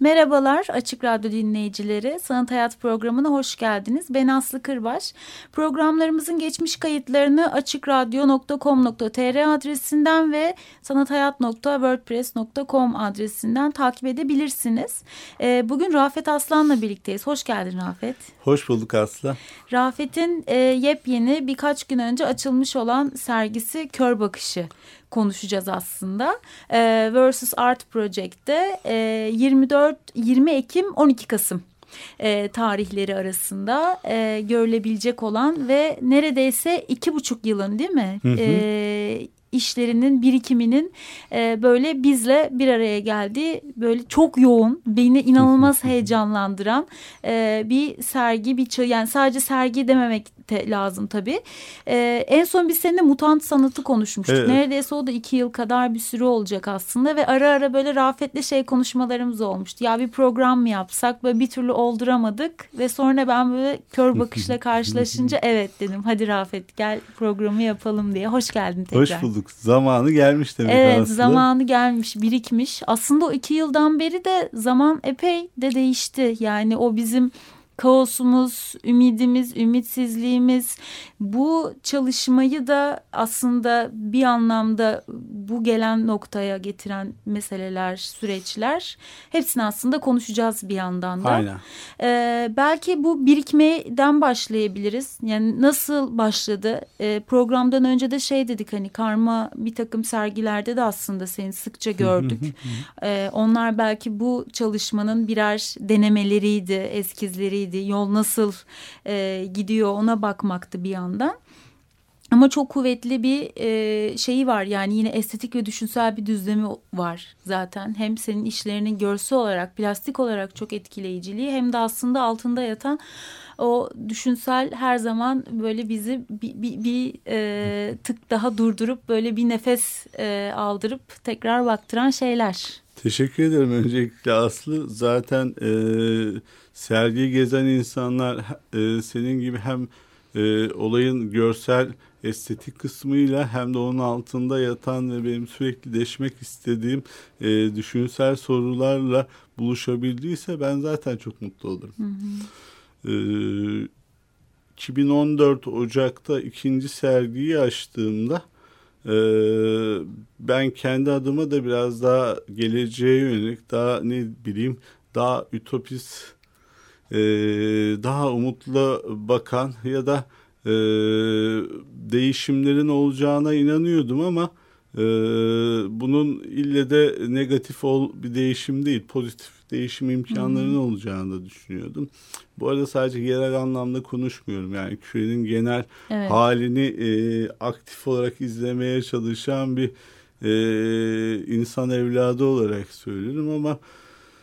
Merhabalar Açık Radyo dinleyicileri. Sanat Hayat programına hoş geldiniz. Ben Aslı Kırbaş. Programlarımızın geçmiş kayıtlarını açıkradyo.com.tr adresinden ve sanathayat.wordpress.com adresinden takip edebilirsiniz. Ee, bugün Rafet Aslan'la birlikteyiz. Hoş geldin Rafet. Hoş bulduk Aslı. Rafet'in e, yepyeni birkaç gün önce açılmış olan sergisi Kör Bakışı konuşacağız aslında. E, Versus Art Project'te e, 24 20 Ekim 12 Kasım e, tarihleri arasında e, görülebilecek olan ve neredeyse iki buçuk yılın değil mi? Hı hı. E, işlerinin birikiminin e, böyle bizle bir araya geldiği böyle çok yoğun beni inanılmaz heyecanlandıran e, bir sergi bir yani sadece sergi dememek de lazım tabii. E, en son biz seninle mutant sanatı konuşmuştuk. Evet. Neredeyse o da iki yıl kadar bir süre olacak aslında ve ara ara böyle Rafet'le şey konuşmalarımız olmuştu. Ya bir program mı yapsak böyle bir türlü olduramadık ve sonra ben böyle kör bakışla karşılaşınca evet dedim hadi Rafet gel programı yapalım diye. Hoş geldin tekrar. Hoş bulduk bulduk. Zamanı gelmiş demek evet, aslında. zamanı gelmiş, birikmiş. Aslında o iki yıldan beri de zaman epey de değişti. Yani o bizim kaosumuz, ümidimiz, ümitsizliğimiz bu çalışmayı da aslında bir anlamda bu gelen noktaya getiren meseleler, süreçler hepsini aslında konuşacağız bir yandan da. Aynen. Ee, belki bu birikmeden başlayabiliriz. Yani nasıl başladı? Ee, programdan önce de şey dedik hani karma bir takım sergilerde de aslında seni sıkça gördük. ee, onlar belki bu çalışmanın birer denemeleriydi, eskizleriydi neydi, yol nasıl e, gidiyor ona bakmaktı bir yandan. Ama çok kuvvetli bir e, şeyi var yani yine estetik ve düşünsel bir düzlemi var zaten. Hem senin işlerinin görsel olarak, plastik olarak çok etkileyiciliği hem de aslında altında yatan o düşünsel her zaman böyle bizi bir, bir, bir e, tık daha durdurup böyle bir nefes e, aldırıp tekrar baktıran şeyler. Teşekkür ederim öncelikle Aslı. Zaten e, sergiyi gezen insanlar e, senin gibi hem e, olayın görsel estetik kısmıyla hem de onun altında yatan ve benim sürekli deşmek istediğim e, düşünsel sorularla buluşabildiyse ben zaten çok mutlu olurum. Hı hı. E, 2014 Ocak'ta ikinci sergiyi açtığımda ben kendi adıma da biraz daha geleceğe yönelik daha ne bileyim daha ütopist e, daha umutlu bakan ya da e, değişimlerin olacağına inanıyordum ama e, bunun ille de negatif ol bir değişim değil pozitif değişim imkanlarının hmm. olacağını da düşünüyordum. Bu arada sadece yerel anlamda konuşmuyorum. Yani kürenin genel evet. halini e, aktif olarak izlemeye çalışan bir e, insan evladı olarak söylüyorum ama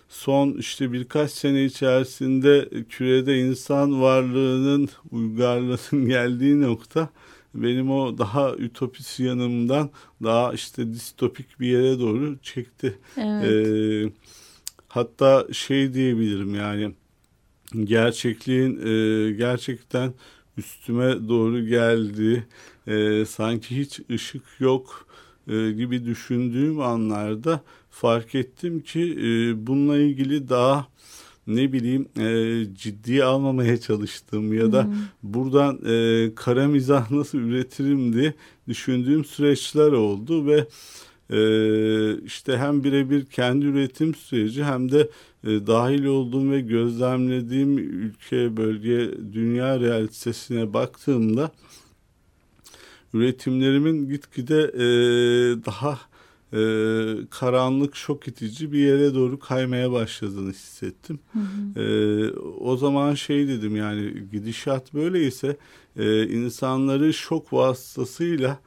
son işte birkaç sene içerisinde kürede insan varlığının uygarlığının geldiği nokta benim o daha ütopist yanımdan daha işte distopik bir yere doğru çekti. Evet. Ee, hatta şey diyebilirim yani gerçekliğin e, gerçekten üstüme doğru geldi. E, sanki hiç ışık yok e, gibi düşündüğüm anlarda fark ettim ki e, bununla ilgili daha ne bileyim e, ciddiye almamaya çalıştım ya da hmm. buradan e, kara mizah nasıl üretirim diye düşündüğüm süreçler oldu ve e, işte hem birebir kendi üretim süreci hem de e, dahil olduğum ve gözlemlediğim ülke, bölge, dünya realitesine baktığımda üretimlerimin gitgide e, daha e, karanlık, şok itici bir yere doğru kaymaya başladığını hissettim. Hı hı. E, o zaman şey dedim yani gidişat böyleyse e, insanları şok vasıtasıyla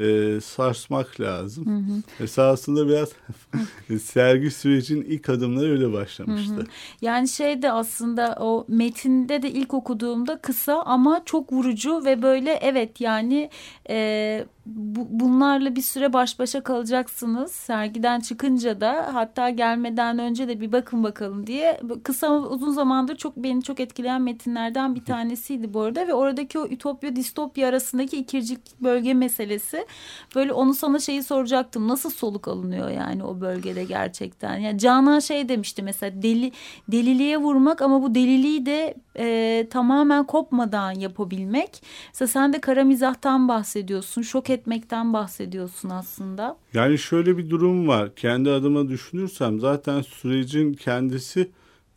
e, sarsmak lazım. Hı hı. Esasında biraz sergi sürecinin ilk adımları öyle başlamıştı. Hı hı. Yani şey de aslında o metinde de ilk okuduğumda kısa ama çok vurucu ve böyle evet yani e, bu, bunlarla bir süre baş başa kalacaksınız. Sergiden çıkınca da hatta gelmeden önce de bir bakın bakalım diye kısa uzun zamandır çok beni çok etkileyen metinlerden bir tanesiydi bu arada ve oradaki o ütopya distopya arasındaki ikircik bölge meselesi böyle onu sana şeyi soracaktım. Nasıl soluk alınıyor yani o bölgede gerçekten? Yani Canan şey demişti mesela deli deliliğe vurmak ama bu deliliği de e, tamamen kopmadan yapabilmek. Mesela sen de kara mizahtan bahsediyorsun. Şok etmekten bahsediyorsun aslında. Yani şöyle bir durum var. Kendi adıma düşünürsem zaten sürecin kendisi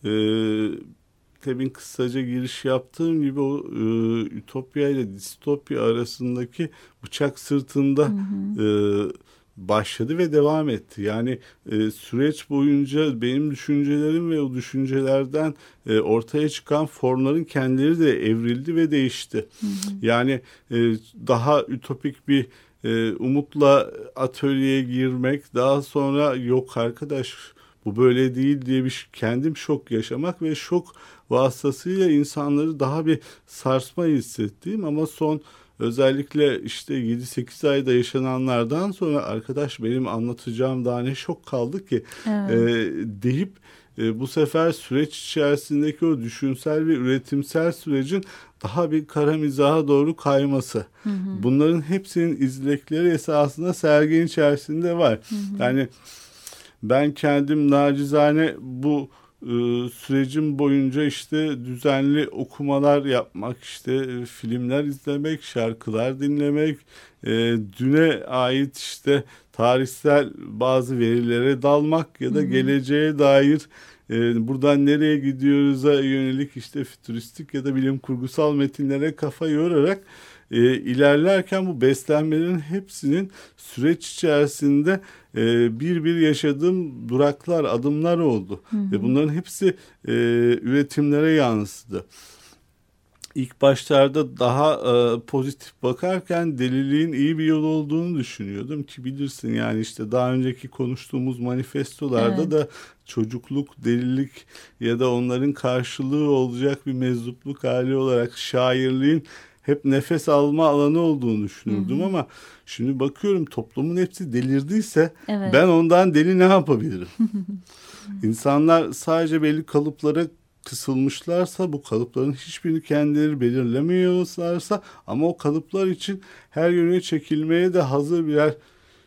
e, temin kısaca giriş yaptığım gibi o e, ütopya ile distopya arasındaki bıçak sırtında hı hı. E, başladı ve devam etti. Yani e, süreç boyunca benim düşüncelerim ve o düşüncelerden e, ortaya çıkan formların kendileri de evrildi ve değişti. Hı hı. Yani e, daha ütopik bir e, umutla atölyeye girmek, daha sonra yok arkadaş bu böyle değil diye bir kendim şok yaşamak ve şok vasıtasıyla insanları daha bir sarsma hissettiğim ama son özellikle işte 7-8 ayda yaşananlardan sonra arkadaş benim anlatacağım daha ne şok kaldı ki evet. e, deyip e, bu sefer süreç içerisindeki o düşünsel ve üretimsel sürecin daha bir kara mizaha doğru kayması. Hı hı. Bunların hepsinin izlekleri esasında serginin içerisinde var. Hı hı. Yani ben kendim nacizane bu sürecim boyunca işte düzenli okumalar yapmak, işte e, filmler izlemek, şarkılar dinlemek, e, düne ait işte tarihsel bazı verilere dalmak ya da geleceğe dair e, buradan nereye gidiyoruz'a yönelik işte fütüristik ya da bilim kurgusal metinlere kafa yorarak e, ilerlerken bu beslenmelerin hepsinin süreç içerisinde e, bir bir yaşadığım duraklar, adımlar oldu. Hı hı. Ve bunların hepsi e, üretimlere yansıdı. İlk başlarda daha e, pozitif bakarken deliliğin iyi bir yol olduğunu düşünüyordum ki bilirsin yani işte daha önceki konuştuğumuz manifestolarda evet. da çocukluk, delilik ya da onların karşılığı olacak bir mezzupluk hali olarak şairliğin hep nefes alma alanı olduğunu düşünürdüm hı hı. ama şimdi bakıyorum toplumun hepsi delirdiyse evet. ben ondan deli ne yapabilirim? İnsanlar sadece belli kalıplara kısılmışlarsa bu kalıpların hiçbirini kendileri belirlemiyorlarsa ama o kalıplar için her yöne çekilmeye de hazır birer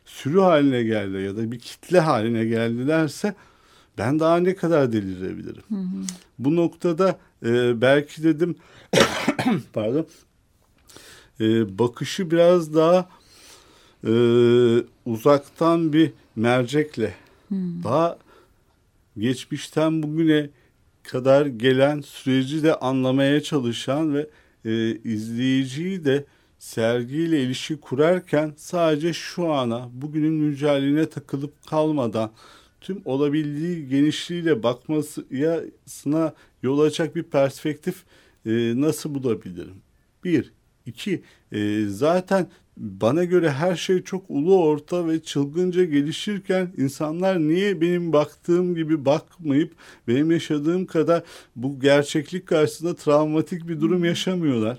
sürü haline geldi ya da bir kitle haline geldilerse ben daha ne kadar delirebilirim? Hı hı. Bu noktada e, belki dedim pardon e, bakışı biraz daha e, uzaktan bir mercekle hmm. daha geçmişten bugüne kadar gelen süreci de anlamaya çalışan ve e, izleyiciyi de sergiyle ilişki kurarken sadece şu ana bugünün güncelliğine takılıp kalmadan tüm olabildiği genişliğiyle bakmasına yol açacak bir perspektif e, nasıl bulabilirim? Bir, İki, e, zaten bana göre her şey çok ulu orta ve çılgınca gelişirken insanlar niye benim baktığım gibi bakmayıp benim yaşadığım kadar bu gerçeklik karşısında travmatik bir durum yaşamıyorlar?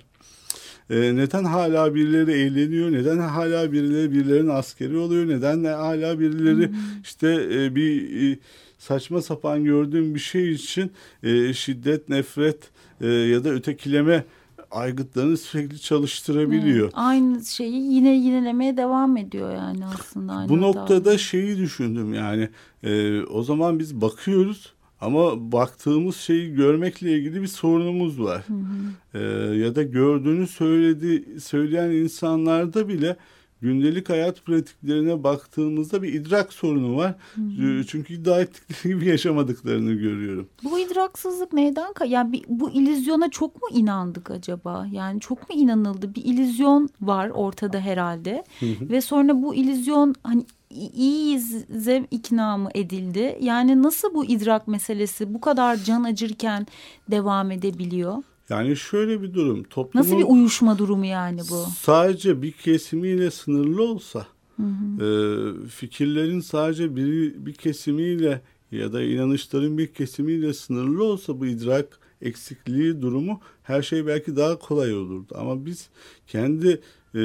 Ee, neden hala birileri eğleniyor? Neden hala birileri birilerinin askeri oluyor? Neden hala birileri işte e, bir e, saçma sapan gördüğüm bir şey için e, şiddet, nefret e, ya da ötekileme aygıtlarını sürekli çalıştırabiliyor. Evet, aynı şeyi yine yinelemeye devam ediyor yani aslında. Aynı Bu noktada abi. şeyi düşündüm yani e, o zaman biz bakıyoruz ama baktığımız şeyi görmekle ilgili bir sorunumuz var. Hı hı. E, ya da gördüğünü söyledi söyleyen insanlarda bile gündelik hayat pratiklerine baktığımızda bir idrak sorunu var. Hı-hı. Çünkü iddia ettikleri gibi yaşamadıklarını görüyorum. Bu idraksızlık neyden? Yani bir, bu ilizyona çok mu inandık acaba? Yani çok mu inanıldı? Bir ilizyon var ortada herhalde. Hı-hı. Ve sonra bu ilizyon hani iyiyize ikna mı edildi? Yani nasıl bu idrak meselesi bu kadar can acırken devam edebiliyor? Yani şöyle bir durum. Toplumun Nasıl bir uyuşma durumu yani bu? Sadece bir kesimiyle sınırlı olsa, hı hı. E, fikirlerin sadece bir, bir kesimiyle ya da inanışların bir kesimiyle sınırlı olsa bu idrak eksikliği durumu her şey belki daha kolay olurdu. Ama biz kendi e,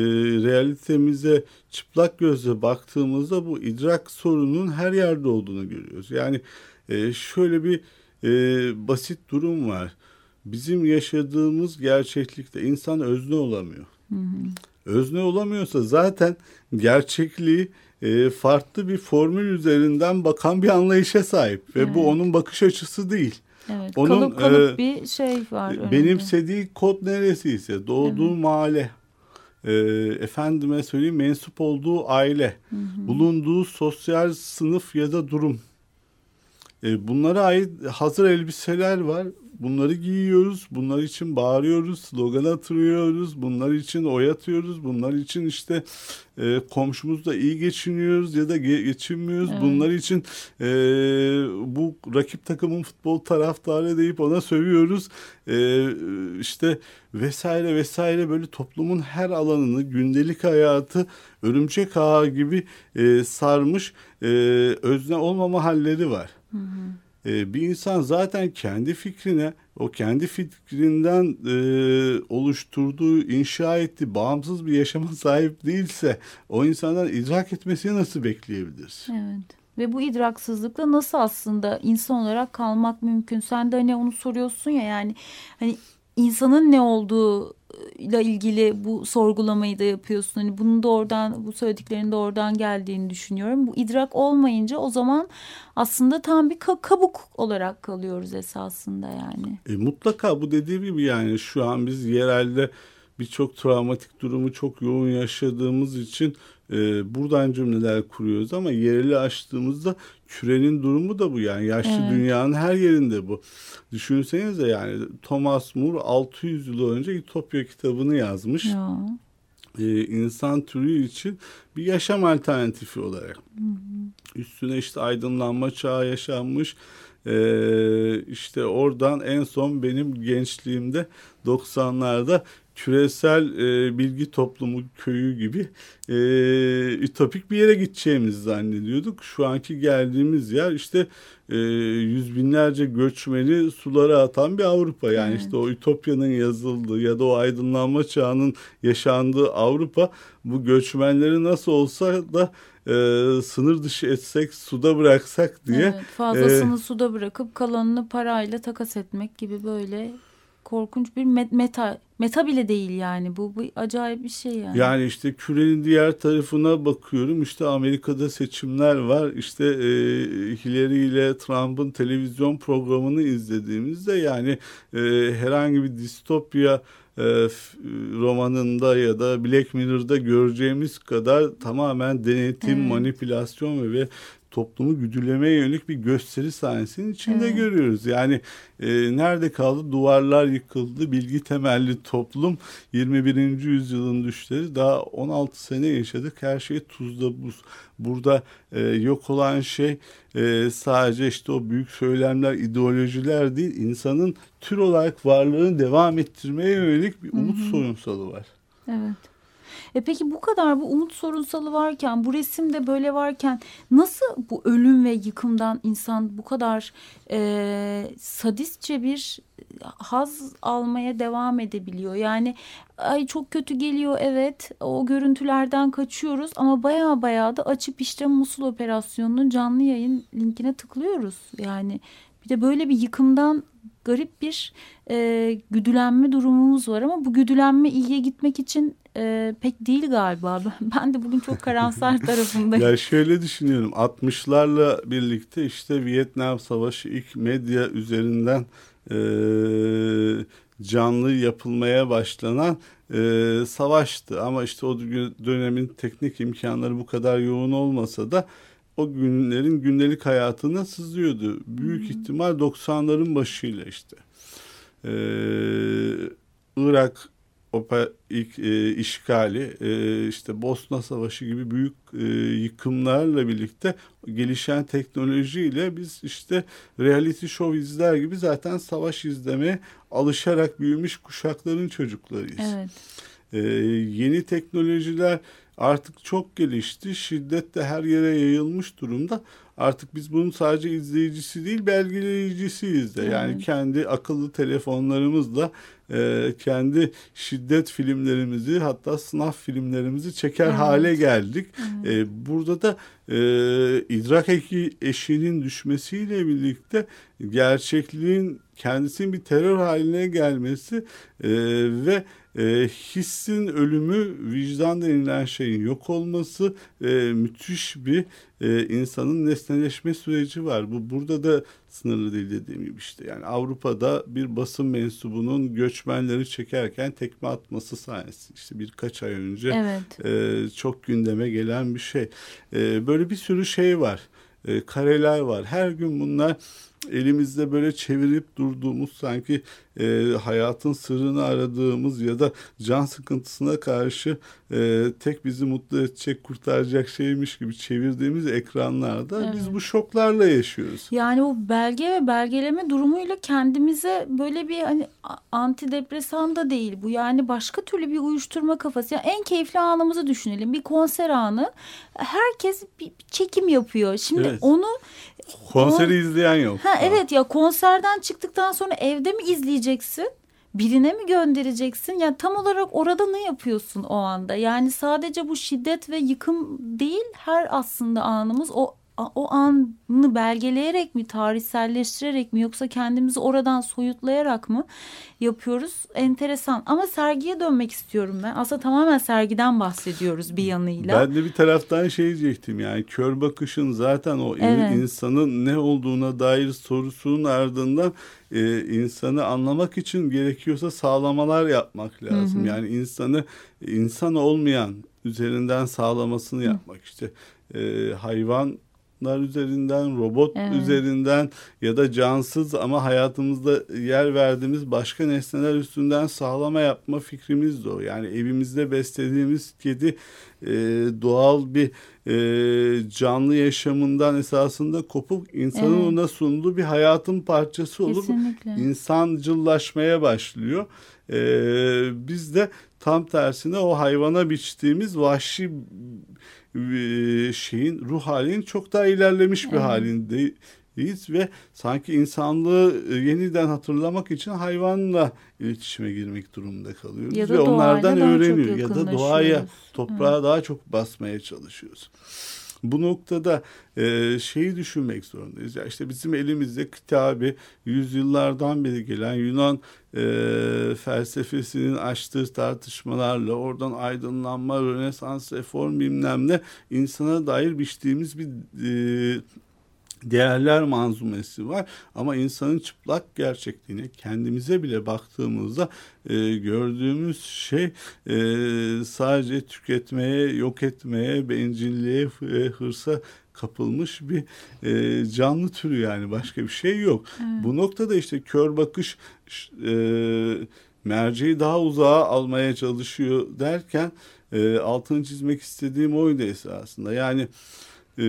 realitemize çıplak gözle baktığımızda bu idrak sorunun her yerde olduğunu görüyoruz. Yani e, şöyle bir e, basit durum var. Bizim yaşadığımız gerçeklikte insan özne olamıyor. Hı hı. Özne olamıyorsa zaten gerçekliği e, farklı bir formül üzerinden bakan bir anlayışa sahip ve evet. bu onun bakış açısı değil. Evet, onun kalıp kalıp e, bir şey var. Önünde. Benimsediği kod neresiyse doğduğu evet. mahalle, e, efendime söyleyeyim mensup olduğu aile, hı hı. bulunduğu sosyal sınıf ya da durum. E, bunlara ait hazır elbiseler var bunları giyiyoruz. Bunlar için bağırıyoruz, slogan atıyoruz. Bunlar için oy atıyoruz. Bunlar için işte e, komşumuzla iyi geçiniyoruz ya da ge- geçinmiyoruz. Evet. Bunlar için e, bu rakip takımın futbol taraftarı deyip ona sövüyoruz. E, işte vesaire vesaire böyle toplumun her alanını gündelik hayatı örümcek ağı gibi e, sarmış e, özne olmama halleri var. E, bir insan zaten kendi fikrine, o kendi fikrinden e, oluşturduğu, inşa ettiği bağımsız bir yaşama sahip değilse o insandan idrak etmesini nasıl bekleyebiliriz? Evet. Ve bu idraksızlıkla nasıl aslında insan olarak kalmak mümkün? Sen de hani onu soruyorsun ya yani hani insanın ne olduğu ile ilgili bu sorgulamayı da yapıyorsun. Hani bunun da oradan bu söylediklerinin de oradan geldiğini düşünüyorum. Bu idrak olmayınca o zaman aslında tam bir kabuk olarak kalıyoruz esasında yani. E, mutlaka bu dediğim gibi yani şu an biz yerelde birçok travmatik durumu çok yoğun yaşadığımız için e, buradan cümleler kuruyoruz ama yereli açtığımızda kürenin durumu da bu yani yaşlı evet. dünyanın her yerinde bu. Düşünsenize yani Thomas More 600 yıl önce Ütopya kitabını yazmış. Ya. Ee, insan türü için bir yaşam alternatifi olarak. Hı hı. Üstüne işte aydınlanma çağı yaşanmış. Ee, işte oradan en son benim gençliğimde 90'larda küresel e, bilgi toplumu köyü gibi e, ütopik bir yere gideceğimizi zannediyorduk. Şu anki geldiğimiz yer işte e, yüz binlerce göçmeni sulara atan bir Avrupa. Yani evet. işte o ütopyanın yazıldığı ya da o aydınlanma çağının yaşandığı Avrupa bu göçmenleri nasıl olsa da e, sınır dışı etsek suda bıraksak diye. Evet, fazlasını e, suda bırakıp kalanını parayla takas etmek gibi böyle korkunç bir meta meta bile değil yani bu, bu acayip bir şey yani. Yani işte kürenin diğer tarafına bakıyorum işte Amerika'da seçimler var işte e, Hillary ile Trump'ın televizyon programını izlediğimizde yani e, herhangi bir distopya e, romanında ya da Black Mirror'da göreceğimiz kadar tamamen denetim, evet. manipülasyon ve toplumu güdülemeye yönelik bir gösteri sahnesinin içinde evet. görüyoruz. Yani e, nerede kaldı? Duvarlar yıkıldı, bilgi temelli toplum 21. yüzyılın düşleri daha 16 sene yaşadık. Her şey tuzda buz. Burada e, yok olan şey e, sadece işte o büyük söylemler, ideolojiler değil, insanın tür olarak varlığını devam ettirmeye yönelik bir umut Hı-hı. sorunsalı var. Evet. E peki bu kadar bu umut sorunsalı varken bu resimde böyle varken nasıl bu ölüm ve yıkımdan insan bu kadar e, sadistçe bir haz almaya devam edebiliyor? Yani ay çok kötü geliyor evet o görüntülerden kaçıyoruz ama baya baya da açıp işte Musul operasyonunun canlı yayın linkine tıklıyoruz. Yani bir de böyle bir yıkımdan garip bir e, güdülenme durumumuz var ama bu güdülenme iyiye gitmek için e, pek değil galiba. Ben de bugün çok karamsar tarafındayım. ya şöyle düşünüyorum 60'larla birlikte işte Vietnam Savaşı ilk medya üzerinden e, canlı yapılmaya başlanan e, savaştı. Ama işte o dönemin teknik imkanları bu kadar yoğun olmasa da o günlerin gündelik hayatına sızıyordu. Büyük hmm. ihtimal 90'ların başıyla işte. Ee, Irak Opa ilk e, işgali, e, işte Bosna Savaşı gibi büyük e, yıkımlarla birlikte gelişen teknolojiyle biz işte reality show izler gibi zaten savaş izlemeye alışarak büyümüş kuşakların çocuklarıyız. Evet. E, yeni teknolojiler artık çok gelişti. Şiddet de her yere yayılmış durumda. Artık biz bunun sadece izleyicisi değil belgeleyicisiyiz de. Yani Evet. kendi akıllı telefonlarımızla e, kendi şiddet filmlerimizi hatta sınav filmlerimizi çeker Evet. hale geldik. E, burada da e, idrak eki eşiğinin düşmesiyle birlikte gerçekliğin kendisinin bir terör haline gelmesi e, ve e, hissin ölümü, vicdan denilen şeyin yok olması e, müthiş bir e, insanın nesneleşme süreci var. Bu burada da sınırlı değil dediğim gibi işte. Yani Avrupa'da bir basın mensubunun göçmenleri çekerken tekme atması sahnesi. işte birkaç ay önce Evet. e, çok gündeme gelen bir şey. E, böyle bir sürü şey var. E, kareler var. Her gün bunlar elimizde böyle çevirip durduğumuz sanki e, hayatın sırrını aradığımız ya da can sıkıntısına karşı e, tek bizi mutlu edecek, kurtaracak şeymiş gibi çevirdiğimiz ekranlarda Evet. biz bu şoklarla yaşıyoruz. Yani o belge ve belgeleme durumuyla kendimize böyle bir hani antidepresan da değil bu. Yani başka türlü bir uyuşturma kafası. Yani en keyifli anımızı düşünelim. Bir konser anı. Herkes bir çekim yapıyor. Şimdi Evet. onu Konseri izleyen yok. Ha evet ya konserden çıktıktan sonra evde mi izleyeceksin? Birine mi göndereceksin? Yani tam olarak orada ne yapıyorsun o anda? Yani sadece bu şiddet ve yıkım değil her aslında anımız o o anı belgeleyerek mi, tarihselleştirerek mi yoksa kendimizi oradan soyutlayarak mı yapıyoruz? Enteresan. Ama sergiye dönmek istiyorum ben. Aslında tamamen sergiden bahsediyoruz bir yanıyla. Ben de bir taraftan şey diyecektim yani kör bakışın zaten o Evet. insanın ne olduğuna dair sorusunun ardından e, insanı anlamak için gerekiyorsa sağlamalar yapmak lazım. Yani insanı insan olmayan üzerinden sağlamasını yapmak. İşte e, hayvanlar üzerinden, robot Evet. üzerinden ya da cansız ama hayatımızda yer verdiğimiz başka nesneler üstünden sağlama yapma fikrimiz de o. Yani evimizde beslediğimiz kedi e, doğal bir e, canlı yaşamından esasında kopup insanın Evet. ona sunduğu bir hayatın parçası olup Kesinlikle. insancıllaşmaya başlıyor. Ee, biz de tam tersine o hayvana biçtiğimiz vahşi e, şeyin ruh halinin çok daha ilerlemiş bir Evet. halindeyiz ve sanki insanlığı yeniden hatırlamak için hayvanla iletişime girmek durumunda kalıyoruz Ya da ve onlardan öğreniyor ya da doğaya toprağa daha çok basmaya çalışıyoruz. Bu noktada e, şeyi düşünmek zorundayız. Ya işte bizim elimizde kitabi yüzyıllardan beri gelen Yunan e, felsefesinin açtığı tartışmalarla oradan aydınlanma, Rönesans, reform bilmem ne insana dair biçtiğimiz bir e, değerler manzumesi var ama insanın çıplak gerçekliğine kendimize bile baktığımızda e, gördüğümüz şey e, sadece tüketmeye, yok etmeye, bencilliğe, e, hırsa kapılmış bir e, canlı türü yani başka bir şey yok. Bu noktada işte kör bakış e, merceği daha uzağa almaya çalışıyor derken e, altını çizmek istediğim oydu esasında. Yani e,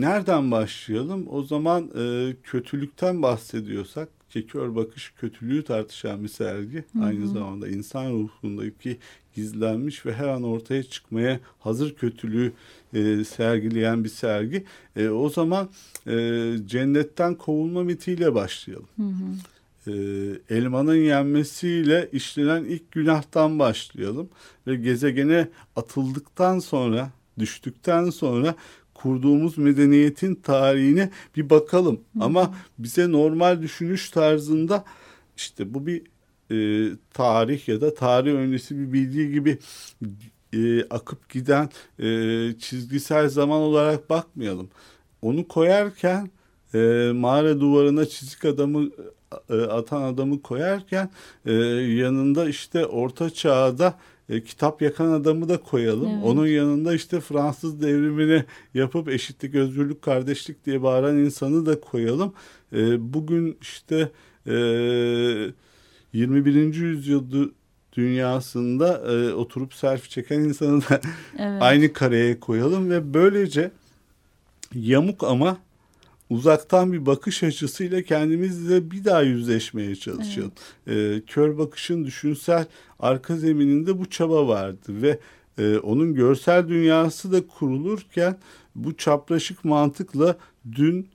nereden başlayalım? O zaman e, kötülükten bahsediyorsak ki kör bakış kötülüğü tartışan bir sergi. Aynı zamanda insan ruhundaki gizlenmiş ve her an ortaya çıkmaya hazır kötülüğü e, sergileyen bir sergi. E, o zaman e, cennetten kovulma mitiyle başlayalım. E, elmanın yenmesiyle işlenen ilk günahtan başlayalım ve gezegene atıldıktan sonra düştükten sonra kurduğumuz medeniyetin tarihine bir bakalım. Ama bize normal düşünüş tarzında işte bu bir e, tarih ya da tarih öncesi bir bilgi gibi e, akıp giden e, çizgisel zaman olarak bakmayalım. Onu koyarken e, mağara duvarına çizik adamı e, atan adamı koyarken e, yanında işte orta çağda e, kitap yakan adamı da koyalım. Evet. Onun yanında işte Fransız devrimini yapıp eşitlik, özgürlük, kardeşlik diye bağıran insanı da koyalım. E, bugün işte e, 21. yüzyılda dünyasında e, oturup selfie çeken insanı da Evet. aynı kareye koyalım ve böylece yamuk ama uzaktan bir bakış açısıyla kendimizle bir daha yüzleşmeye çalışalım. Ee, kör bakışın düşünsel arka zemininde bu çaba vardı ve e, onun görsel dünyası da kurulurken bu çapraşık mantıkla dün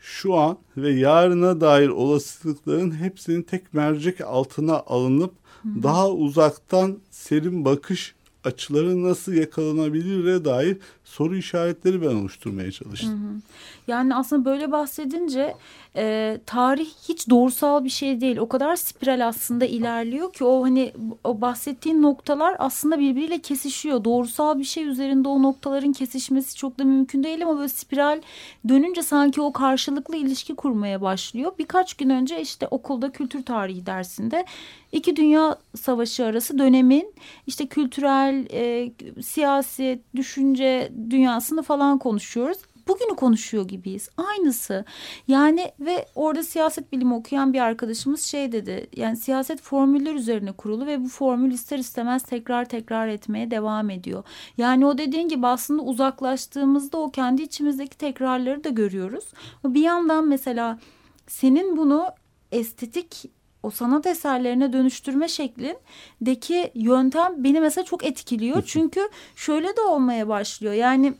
şu an ve yarına dair olasılıkların hepsinin tek mercek altına alınıp daha uzaktan serin bakış açıları nasıl yakalanabilire dair soru işaretleri ben oluşturmaya çalıştım. Yani aslında böyle bahsedince e, tarih hiç doğrusal bir şey değil. O kadar spiral aslında ilerliyor ki o hani o bahsettiğin noktalar aslında birbiriyle kesişiyor. Doğrusal bir şey üzerinde o noktaların kesişmesi çok da mümkün değil ama böyle spiral dönünce sanki o karşılıklı ilişki kurmaya başlıyor. Birkaç gün önce işte okulda kültür tarihi dersinde iki dünya savaşı arası dönemin işte kültürel, e, siyasi, düşünce dünyasını falan konuşuyoruz bugünü konuşuyor gibiyiz. Aynısı. Yani ve orada siyaset bilimi okuyan bir arkadaşımız şey dedi. Yani siyaset formüller üzerine kurulu ve bu formül ister istemez tekrar tekrar etmeye devam ediyor. Yani o dediğin gibi aslında uzaklaştığımızda o kendi içimizdeki tekrarları da görüyoruz. Bir yandan mesela senin bunu estetik o sanat eserlerine dönüştürme şeklindeki yöntem beni mesela çok etkiliyor. Çünkü şöyle de olmaya başlıyor. Yani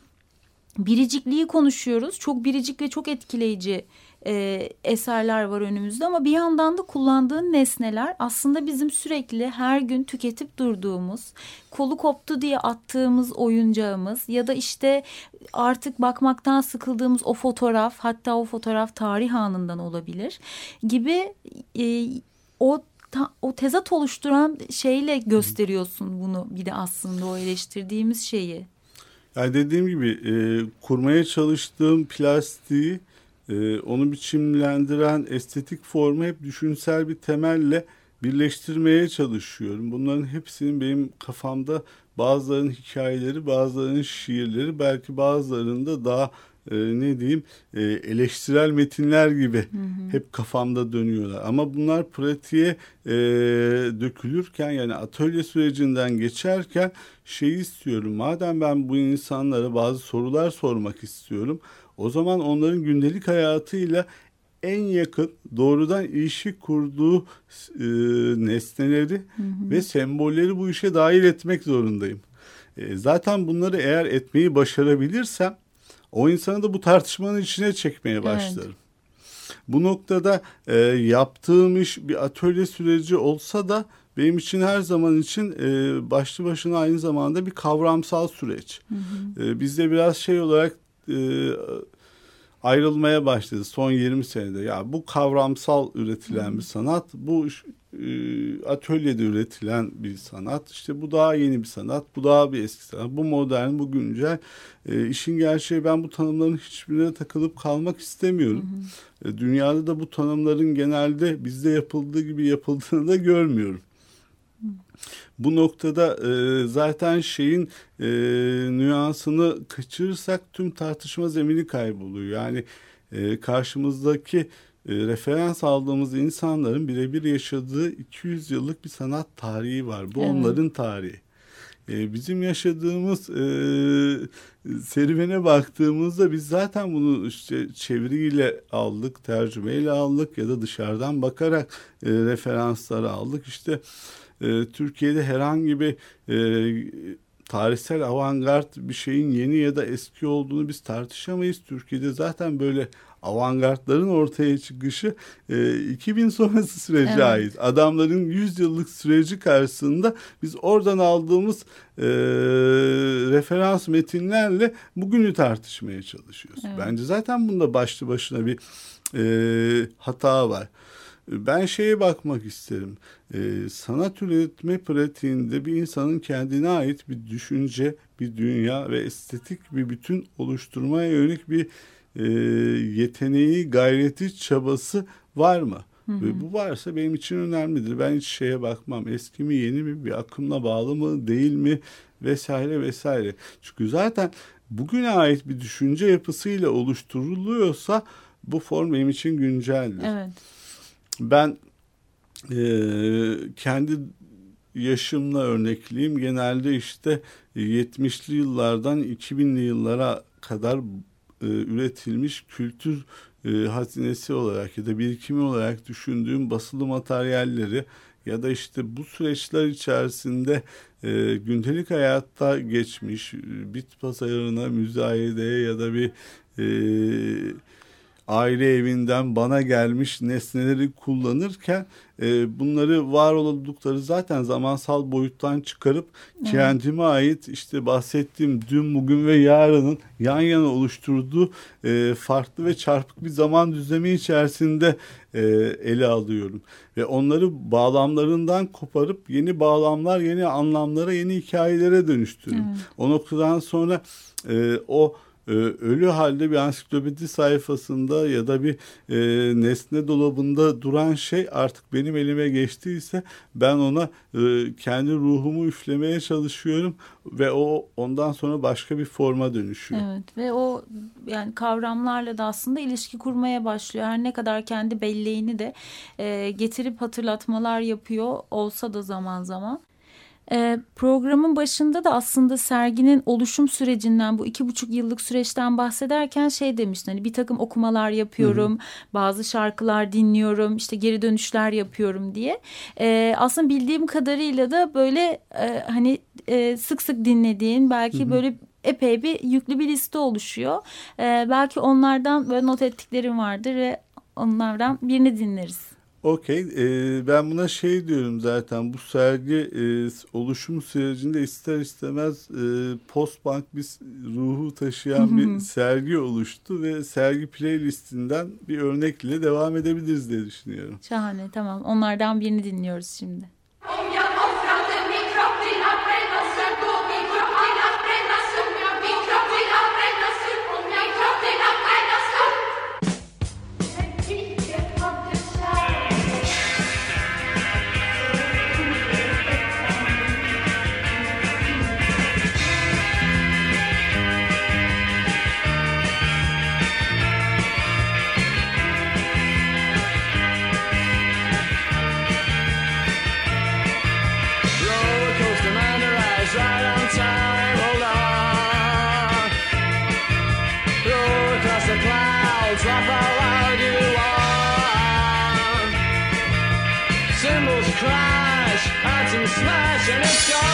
biricikliği konuşuyoruz. Çok biricik ve çok etkileyici e, eserler var önümüzde ama bir yandan da kullandığın nesneler aslında bizim sürekli her gün tüketip durduğumuz, kolu koptu diye attığımız oyuncağımız ya da işte artık bakmaktan sıkıldığımız o fotoğraf hatta o fotoğraf tarih anından olabilir gibi e, o ta, o tezat oluşturan şeyle gösteriyorsun bunu bir de aslında o eleştirdiğimiz şeyi. Yani dediğim gibi e, kurmaya çalıştığım plastiği e, onu biçimlendiren estetik formu hep düşünsel bir temelle birleştirmeye çalışıyorum. Bunların hepsinin benim kafamda bazılarının hikayeleri, bazılarının şiirleri, belki bazılarında daha e, ne diyeyim e, eleştirel metinler gibi hı hı. hep kafamda dönüyorlar. Ama bunlar pratiğe e, dökülürken yani atölye sürecinden geçerken şey istiyorum. Madem ben bu insanlara bazı sorular sormak istiyorum. O zaman onların gündelik hayatıyla en yakın doğrudan ilişki kurduğu e, nesneleri hı hı. ve sembolleri bu işe dahil etmek zorundayım. E, zaten bunları eğer etmeyi başarabilirsem o insanı da bu tartışmanın içine çekmeye başlarım. Evet. Bu noktada e, yaptığım iş bir atölye süreci olsa da benim için her zaman için e, başlı başına aynı zamanda bir kavramsal süreç. Hı hı. E, bizde biraz şey olarak e, ayrılmaya başladı son 20 senede. Ya bu kavramsal üretilen hı. bir sanat, bu atölyede üretilen bir sanat. İşte bu daha yeni bir sanat, bu daha bir eski sanat. Bu modern, bu güncel. E, işin gerçeği ben bu tanımların hiçbirine takılıp kalmak istemiyorum. Hı hı. E, dünyada da bu tanımların genelde bizde yapıldığı gibi yapıldığını da görmüyorum. Bu noktada e, zaten şeyin e, nüansını kaçırırsak tüm tartışma zemini kayboluyor. Yani e, karşımızdaki e, referans aldığımız insanların birebir yaşadığı 200 yıllık bir sanat tarihi var. Bu evet. onların tarihi. E, bizim yaşadığımız e, serüvene baktığımızda biz zaten bunu işte çeviriyle aldık, tercümeyle aldık ya da dışarıdan bakarak e, referansları aldık. İşte e, Türkiye'de herhangi bir e, tarihsel avantgard bir şeyin yeni ya da eski olduğunu biz tartışamayız. Türkiye'de zaten böyle avantgardların ortaya çıkışı e, 2000 sonrası sürece evet. ait. Adamların 100 yıllık süreci karşısında biz oradan aldığımız e, referans metinlerle bugünü tartışmaya çalışıyoruz. Evet. Bence zaten bunda başlı başına bir e, hata var. Ben şeye bakmak isterim. Ee, sanat üretme pratiğinde bir insanın kendine ait bir düşünce, bir dünya ve estetik bir bütün oluşturmaya yönelik bir e, yeteneği, gayreti, çabası var mı? Hı hı. Ve bu varsa benim için önemlidir. Ben hiç şeye bakmam. Eski mi yeni mi bir akımla bağlı mı değil mi vesaire vesaire. Çünkü zaten bugüne ait bir düşünce yapısıyla oluşturuluyorsa bu form benim için günceldir. Evet ben e, kendi yaşımla örnekleyeyim. Genelde işte 70'li yıllardan 2000'li yıllara kadar e, üretilmiş kültür e, hazinesi olarak ya da birikimi olarak düşündüğüm basılı materyalleri ya da işte bu süreçler içerisinde e, gündelik hayatta geçmiş bit pazarına müzayedeye ya da bir e, aile evinden bana gelmiş nesneleri kullanırken e, bunları var oldukları zaten zamansal boyuttan çıkarıp evet. kendime ait işte bahsettiğim dün bugün ve yarının yan yana oluşturduğu e, farklı ve çarpık bir zaman düzlemi içerisinde e, ele alıyorum ve onları bağlamlarından koparıp yeni bağlamlar yeni anlamlara yeni hikayelere dönüştürüyorum. Evet. O noktadan sonra e, o e, ölü halde bir ansiklopedi sayfasında ya da bir e, nesne dolabında duran şey artık benim elime geçtiyse ben ona e, kendi ruhumu üflemeye çalışıyorum ve o ondan sonra başka bir forma dönüşüyor. Evet ve o yani kavramlarla da aslında ilişki kurmaya başlıyor. Her ne kadar kendi belleğini de e, getirip hatırlatmalar yapıyor olsa da zaman zaman. E, programın başında da aslında serginin oluşum sürecinden bu iki buçuk yıllık süreçten bahsederken şey demiştin hani bir takım okumalar yapıyorum hı hı. bazı şarkılar dinliyorum işte geri dönüşler yapıyorum diye e, aslında bildiğim kadarıyla da böyle e, hani e, sık sık dinlediğin belki hı hı. böyle epey bir yüklü bir liste oluşuyor e, belki onlardan böyle not ettiklerim vardır ve onlardan birini dinleriz. Okey. Ee, ben buna şey diyorum zaten bu sergi e, oluşum sürecinde ister istemez e, post-punk bir ruhu taşıyan bir sergi oluştu ve sergi playlistinden bir örnekle devam edebiliriz diye düşünüyorum. Şahane tamam. Onlardan birini dinliyoruz şimdi. smash and it's gone.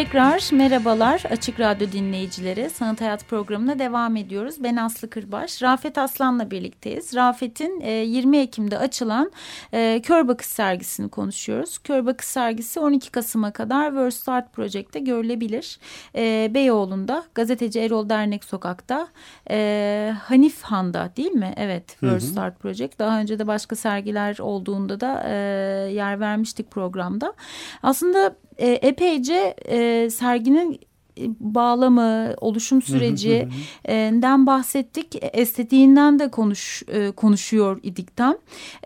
Tekrar merhabalar Açık Radyo dinleyicileri. Sanat Hayat programına devam ediyoruz. Ben Aslı Kırbaş. Rafet Aslan'la birlikteyiz. Rafet'in 20 e, Ekim'de açılan e, Kör Bakış sergisini konuşuyoruz. Kör Bakış sergisi 12 Kasım'a kadar Worst Art Project'te görülebilir. E, Beyoğlu'nda Gazeteci Erol Dernek Sokak'ta Hanif Han'da değil mi? Evet Worst Art Project. Daha önce de başka sergiler olduğunda da yer vermiştik programda. Aslında e, epeyce e, serginin bağlamı, oluşum sürecinden bahsettik. Estetiğinden de konuş e, konuşuyor idik tam.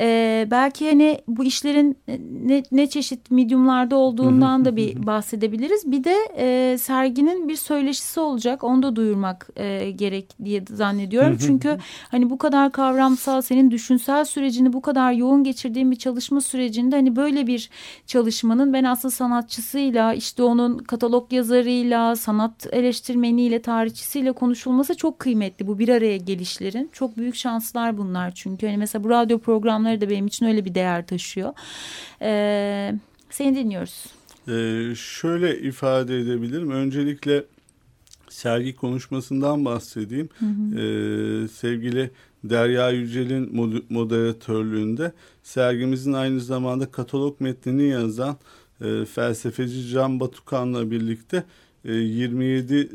E, belki hani bu işlerin ne, ne çeşit mediumlarda olduğundan da bir bahsedebiliriz. Bir de e, serginin bir söyleşisi olacak. Onu da duyurmak e, gerek diye zannediyorum. Çünkü hani bu kadar kavramsal, senin düşünsel sürecini bu kadar yoğun geçirdiğin bir çalışma sürecinde hani böyle bir çalışmanın ben aslında sanatçısıyla işte onun katalog yazarıyla sanat eleştirmeniyle, tarihçisiyle konuşulması çok kıymetli bu bir araya gelişlerin. Çok büyük şanslar bunlar çünkü. Hani mesela bu radyo programları da benim için öyle bir değer taşıyor. Ee, seni dinliyoruz. Ee, şöyle ifade edebilirim. Öncelikle sergi konuşmasından bahsedeyim. Hı hı. Ee, sevgili Derya Yücel'in moderatörlüğünde sergimizin aynı zamanda katalog metnini yazan e, felsefeci Can Batukan'la birlikte 27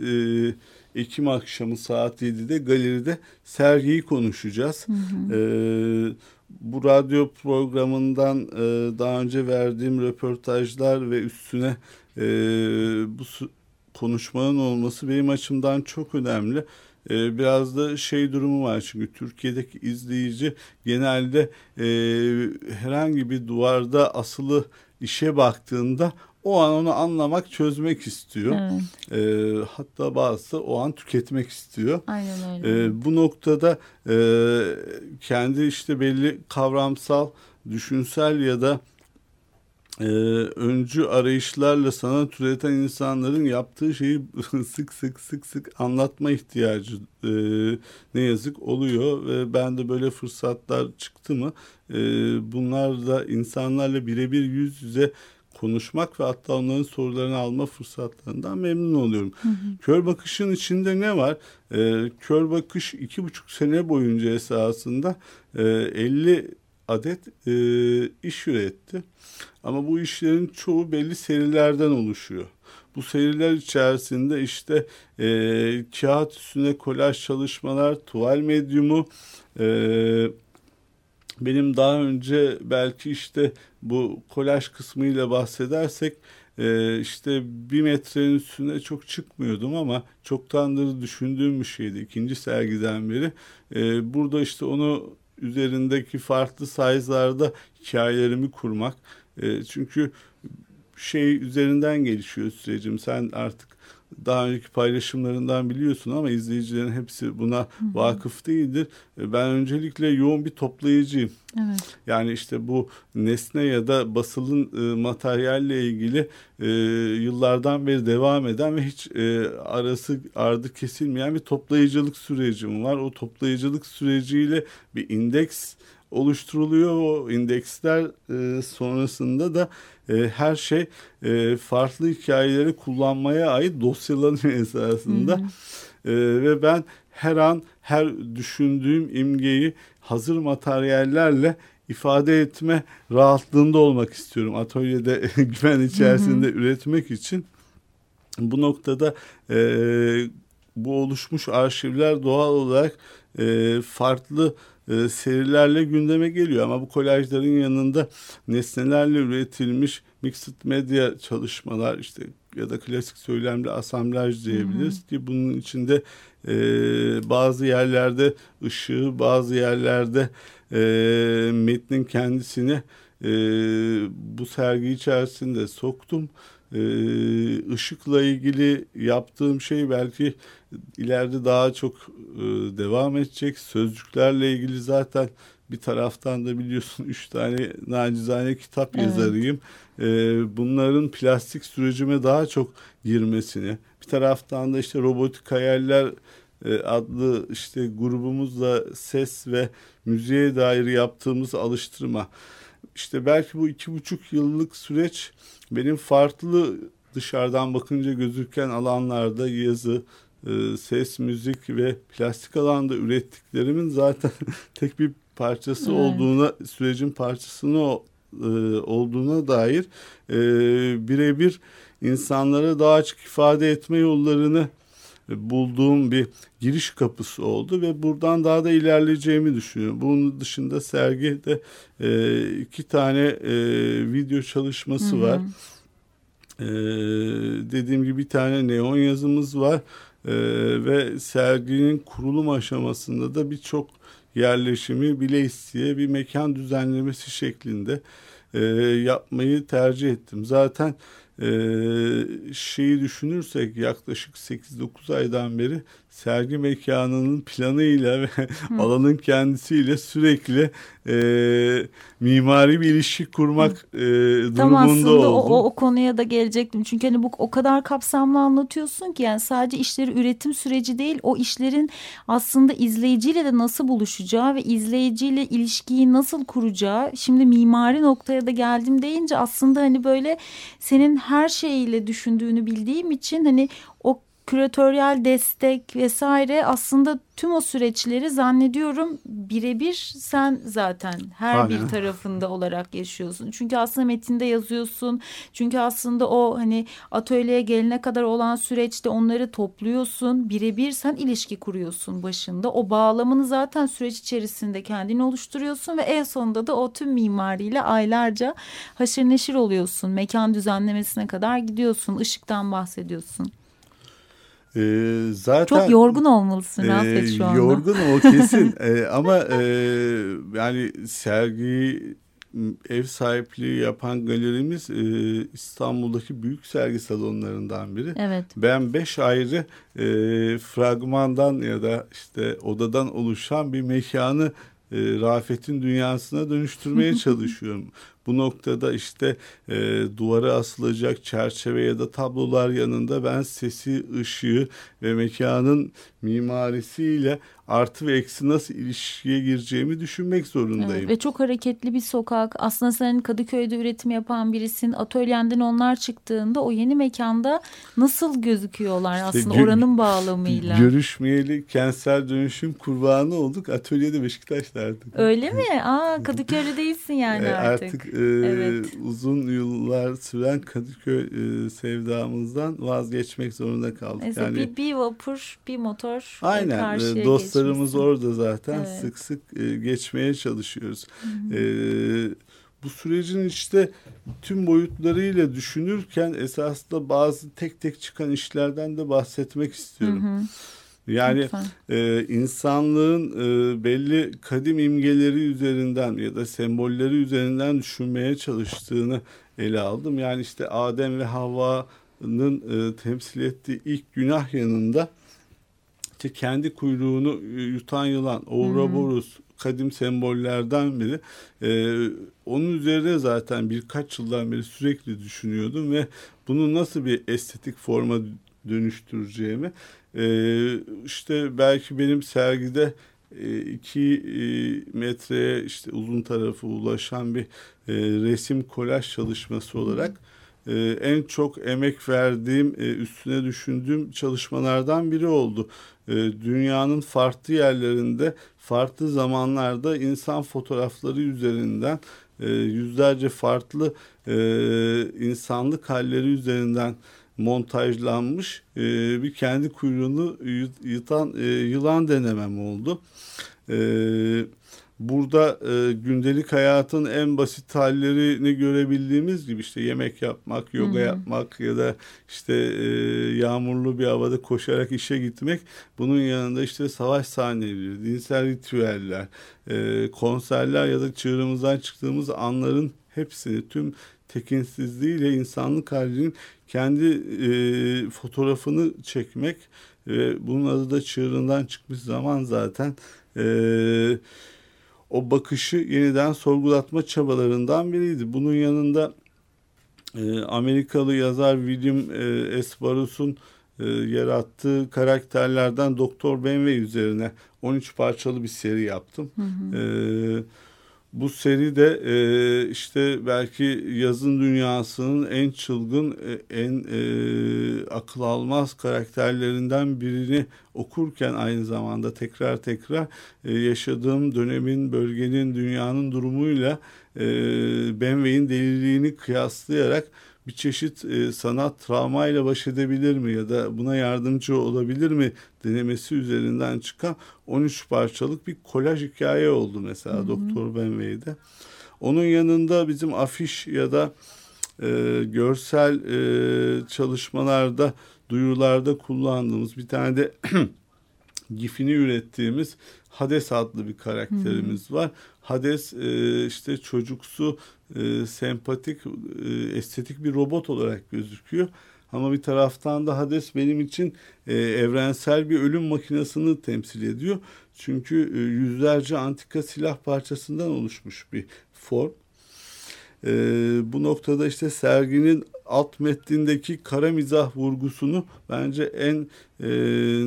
e, Ekim akşamı saat 7'de galeride sergiyi konuşacağız. Hı hı. E, bu radyo programından e, daha önce verdiğim röportajlar ve üstüne bu konuşmanın olması benim açımdan çok önemli. biraz da şey durumu var çünkü Türkiye'deki izleyici genelde herhangi bir duvarda asılı işe baktığında o an onu anlamak, çözmek istiyor. Evet. E, hatta bazısı o an tüketmek istiyor. Aynen öyle. E, bu noktada e, kendi işte belli kavramsal, düşünsel ya da e, öncü arayışlarla sanat üreten insanların yaptığı şeyi sık sık sık sık anlatma ihtiyacı e, ne yazık oluyor ve ben de böyle fırsatlar çıktı mı e, bunlar da insanlarla birebir yüz yüze konuşmak ve hatta onların sorularını alma fırsatlarından memnun oluyorum. Hı hı. Kör bakışın içinde ne var? Ee, kör bakış iki buçuk sene boyunca esasında e, 50 adet e, iş üretti. Ama bu işlerin çoğu belli serilerden oluşuyor. Bu seriler içerisinde işte e, kağıt üstüne kolaj çalışmalar, tuval medyumu, e, benim daha önce belki işte bu kolaj kısmıyla bahsedersek e, işte bir metrenin üstüne çok çıkmıyordum ama çoktandır düşündüğüm bir şeydi ikinci sergiden beri. E, burada işte onu üzerindeki farklı size'larda hikayelerimi kurmak. E, çünkü şey üzerinden gelişiyor sürecim. Sen artık daha önceki paylaşımlarından biliyorsun ama izleyicilerin hepsi buna hı hı. vakıf değildir. E, ben öncelikle yoğun bir toplayıcıyım. Evet. Yani işte bu nesne ya da basılın e, materyalle ilgili e, yıllardan beri devam eden ve hiç e, arası ardı kesilmeyen bir toplayıcılık sürecim var. O toplayıcılık süreciyle bir indeks oluşturuluyor. O indeksler e, sonrasında da e, her şey e, farklı hikayeleri kullanmaya ait dosyalanıyor esasında. E, ve ben her an her düşündüğüm imgeyi hazır materyallerle ifade etme rahatlığında olmak istiyorum. Atölyede güven içerisinde hı hı. üretmek için. Bu noktada e, bu oluşmuş arşivler doğal olarak e, farklı e, serilerle gündeme geliyor. Ama bu kolajların yanında nesnelerle üretilmiş mixed medya çalışmalar işte ya da klasik söylemli asamblaj diyebiliriz hı hı. ki bunun içinde e, bazı yerlerde ışığı bazı yerlerde e, metnin kendisini e, bu sergi içerisinde soktum. E, ışıkla ilgili yaptığım şey belki ileride daha çok e, devam edecek. Sözcüklerle ilgili zaten bir taraftan da biliyorsun üç tane nacizane kitap evet. yazarıyım. E, bunların plastik sürecime daha çok girmesini, bir taraftan da işte robotik hayaller e, adlı işte grubumuzla ses ve müziğe dair yaptığımız alıştırma. İşte belki bu iki buçuk yıllık süreç benim farklı dışarıdan bakınca gözüken alanlarda yazı, e, ses, müzik ve plastik alanda ürettiklerimin zaten tek bir parçası Evet. olduğuna, sürecin parçasını e, olduğuna dair e, birebir insanlara daha açık ifade etme yollarını bulduğum bir giriş kapısı oldu ve buradan daha da ilerleyeceğimi düşünüyorum. Bunun dışında sergide e, iki tane e, video çalışması Hı hı. var. E, dediğim gibi bir tane neon yazımız var E, ve serginin kurulum aşamasında da birçok yerleşimi bile isteye bir mekan düzenlemesi şeklinde e, yapmayı tercih ettim. Zaten şeyi düşünürsek yaklaşık 8-9 aydan beri sergi mekanının planıyla ve alanın kendisiyle sürekli e, mimari bir ilişki kurmak e, Tam durumunda aslında o, oldum. o, o konuya da gelecektim. Çünkü hani bu o kadar kapsamlı anlatıyorsun ki yani sadece işleri üretim süreci değil o işlerin aslında izleyiciyle de nasıl buluşacağı ve izleyiciyle ilişkiyi nasıl kuracağı. Şimdi mimari noktaya da geldim deyince aslında hani böyle senin her şeyiyle düşündüğünü bildiğim için hani o küratöryel destek vesaire aslında tüm o süreçleri zannediyorum birebir sen zaten her Aynen. bir tarafında olarak yaşıyorsun. Çünkü aslında metinde yazıyorsun. Çünkü aslında o hani atölyeye gelene kadar olan süreçte onları topluyorsun. Birebir sen ilişki kuruyorsun başında. O bağlamını zaten süreç içerisinde kendin oluşturuyorsun ve en sonunda da o tüm mimariyle aylarca haşır neşir oluyorsun. Mekan düzenlemesine kadar gidiyorsun. Işıktan bahsediyorsun. E, zaten Çok yorgun olmalısın Ee, Rafet şu anda. Yorgun o kesin Ee, ama e, yani sergi ev sahipliği yapan galerimiz e, İstanbul'daki büyük sergi salonlarından biri. Evet. Ben beş ayrı e, fragmandan ya da işte odadan oluşan bir mekanı e, Rafet'in dünyasına dönüştürmeye çalışıyorum. Bu noktada işte e, duvara asılacak çerçeve ya da tablolar yanında ben sesi, ışığı ve mekanın mimarisiyle artı ve eksi nasıl ilişkiye gireceğimi düşünmek zorundayım. Evet, ve çok hareketli bir sokak. Aslında sen Kadıköy'de üretim yapan birisin. Atölyenden onlar çıktığında o yeni mekanda nasıl gözüküyorlar İşte aslında gö- oranın bağlamıyla. Görüşmeyeli kentsel dönüşüm kurbanı olduk. Atölyede Beşiktaş'taydık. Öyle mi? Aa Kadıköy'de değilsin yani E, artık. artık e, Evet. uzun yıllar süren Kadıköy e, sevdamızdan vazgeçmek zorunda kaldık. Neyse yani bir, bir vapur, bir motor aynen e, karşıya dostlarımız geçmişsin. orada zaten Evet. sık sık e, geçmeye çalışıyoruz. E, bu sürecin işte tüm boyutlarıyla düşünürken esasında bazı tek tek çıkan işlerden de bahsetmek Hı istiyorum. hı, Yani lütfen. e, insanlığın e, belli kadim imgeleri üzerinden ya da sembolleri üzerinden düşünmeye çalıştığını ele aldım. Yani işte Adem ve Havva'nın e, temsil ettiği ilk günah yanında işte kendi kuyruğunu e, yutan yılan, Ouroboros kadim sembollerden biri. E, onun üzerine zaten birkaç yıldan beri sürekli düşünüyordum ve bunu nasıl bir estetik forma dönüştüreceğimi ee, işte belki benim sergide e, iki e, metreye işte uzun tarafı ulaşan bir e, resim kolaj çalışması olarak e, en çok emek verdiğim, e, üstüne düşündüğüm çalışmalardan biri oldu. E, dünyanın farklı yerlerinde, farklı zamanlarda insan fotoğrafları üzerinden e, yüzlerce farklı e, insanlık halleri üzerinden montajlanmış e, bir kendi kuyruğunu yut- yutan e, yılan denemem oldu. E, burada e, gündelik hayatın en basit hallerini görebildiğimiz gibi işte yemek yapmak, yoga Hı hı. yapmak ya da işte e, yağmurlu bir havada koşarak işe gitmek. Bunun yanında işte savaş sahneleri, dinsel ritüeller, e, konserler ya da çığırımızdan çıktığımız anların hepsini tüm tekinsizliğiyle insanlık halinin kendi e, fotoğrafını çekmek ve bunun adı da çığırından çıkmış zaman zaten e, o bakışı yeniden sorgulatma çabalarından biriydi. Bunun yanında e, Amerikalı yazar William e, Esbarus'un e, yarattığı karakterlerden Doktor Benway üzerine 13 parçalı bir seri yaptım. Hı hı. Ee, bu seri de e, işte belki yazın dünyasının en çılgın, e, en e, akıl almaz karakterlerinden birini okurken aynı zamanda tekrar tekrar e, yaşadığım dönemin, bölgenin, dünyanın durumuyla e, Benway'in deliliğini kıyaslayarak bir çeşit e, sanat travmayla baş edebilir mi ya da buna yardımcı olabilir mi denemesi üzerinden çıkan 13 parçalık bir kolaj hikaye oldu mesela. Doktor Benway'de. Onun yanında bizim afiş ya da e, görsel e, çalışmalarda, duyurularda kullandığımız bir tane de gifini ürettiğimiz Hades adlı bir karakterimiz hmm. var. Hades e, işte çocuksu, e, sempatik, e, estetik bir robot olarak gözüküyor. Ama bir taraftan da Hades benim için e, evrensel bir ölüm makinesini temsil ediyor. Çünkü e, yüzlerce antika silah parçasından oluşmuş bir form. E, bu noktada işte serginin alt metnindeki kara mizah vurgusunu bence en e,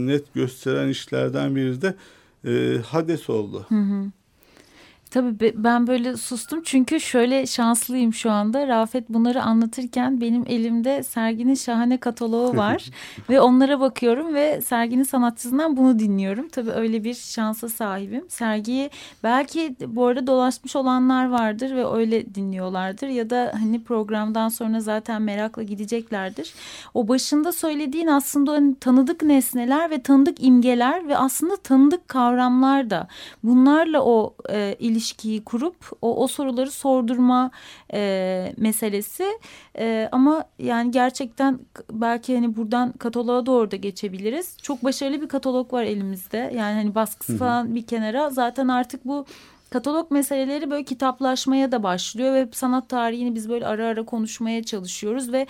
net gösteren işlerden biri de e, Hades oldu. Hı hı. Tabii ben böyle sustum çünkü şöyle şanslıyım şu anda. Rafet bunları anlatırken benim elimde serginin şahane kataloğu var. ve onlara bakıyorum ve serginin sanatçısından bunu dinliyorum. Tabii öyle bir şansa sahibim. Sergiyi belki bu arada dolaşmış olanlar vardır ve öyle dinliyorlardır. Ya da hani programdan sonra zaten merakla gideceklerdir. O başında söylediğin aslında hani tanıdık nesneler ve tanıdık imgeler ve aslında tanıdık kavramlar da. Bunlarla o e, ilişki ilişkiyi kurup o, o soruları sordurma e, meselesi. E, ama yani gerçekten belki hani buradan kataloğa doğru da geçebiliriz. Çok başarılı bir katalog var elimizde. Yani hani baskısı falan bir kenara. Zaten artık bu katalog meseleleri böyle kitaplaşmaya da başlıyor ve sanat tarihini biz böyle ara ara konuşmaya çalışıyoruz ve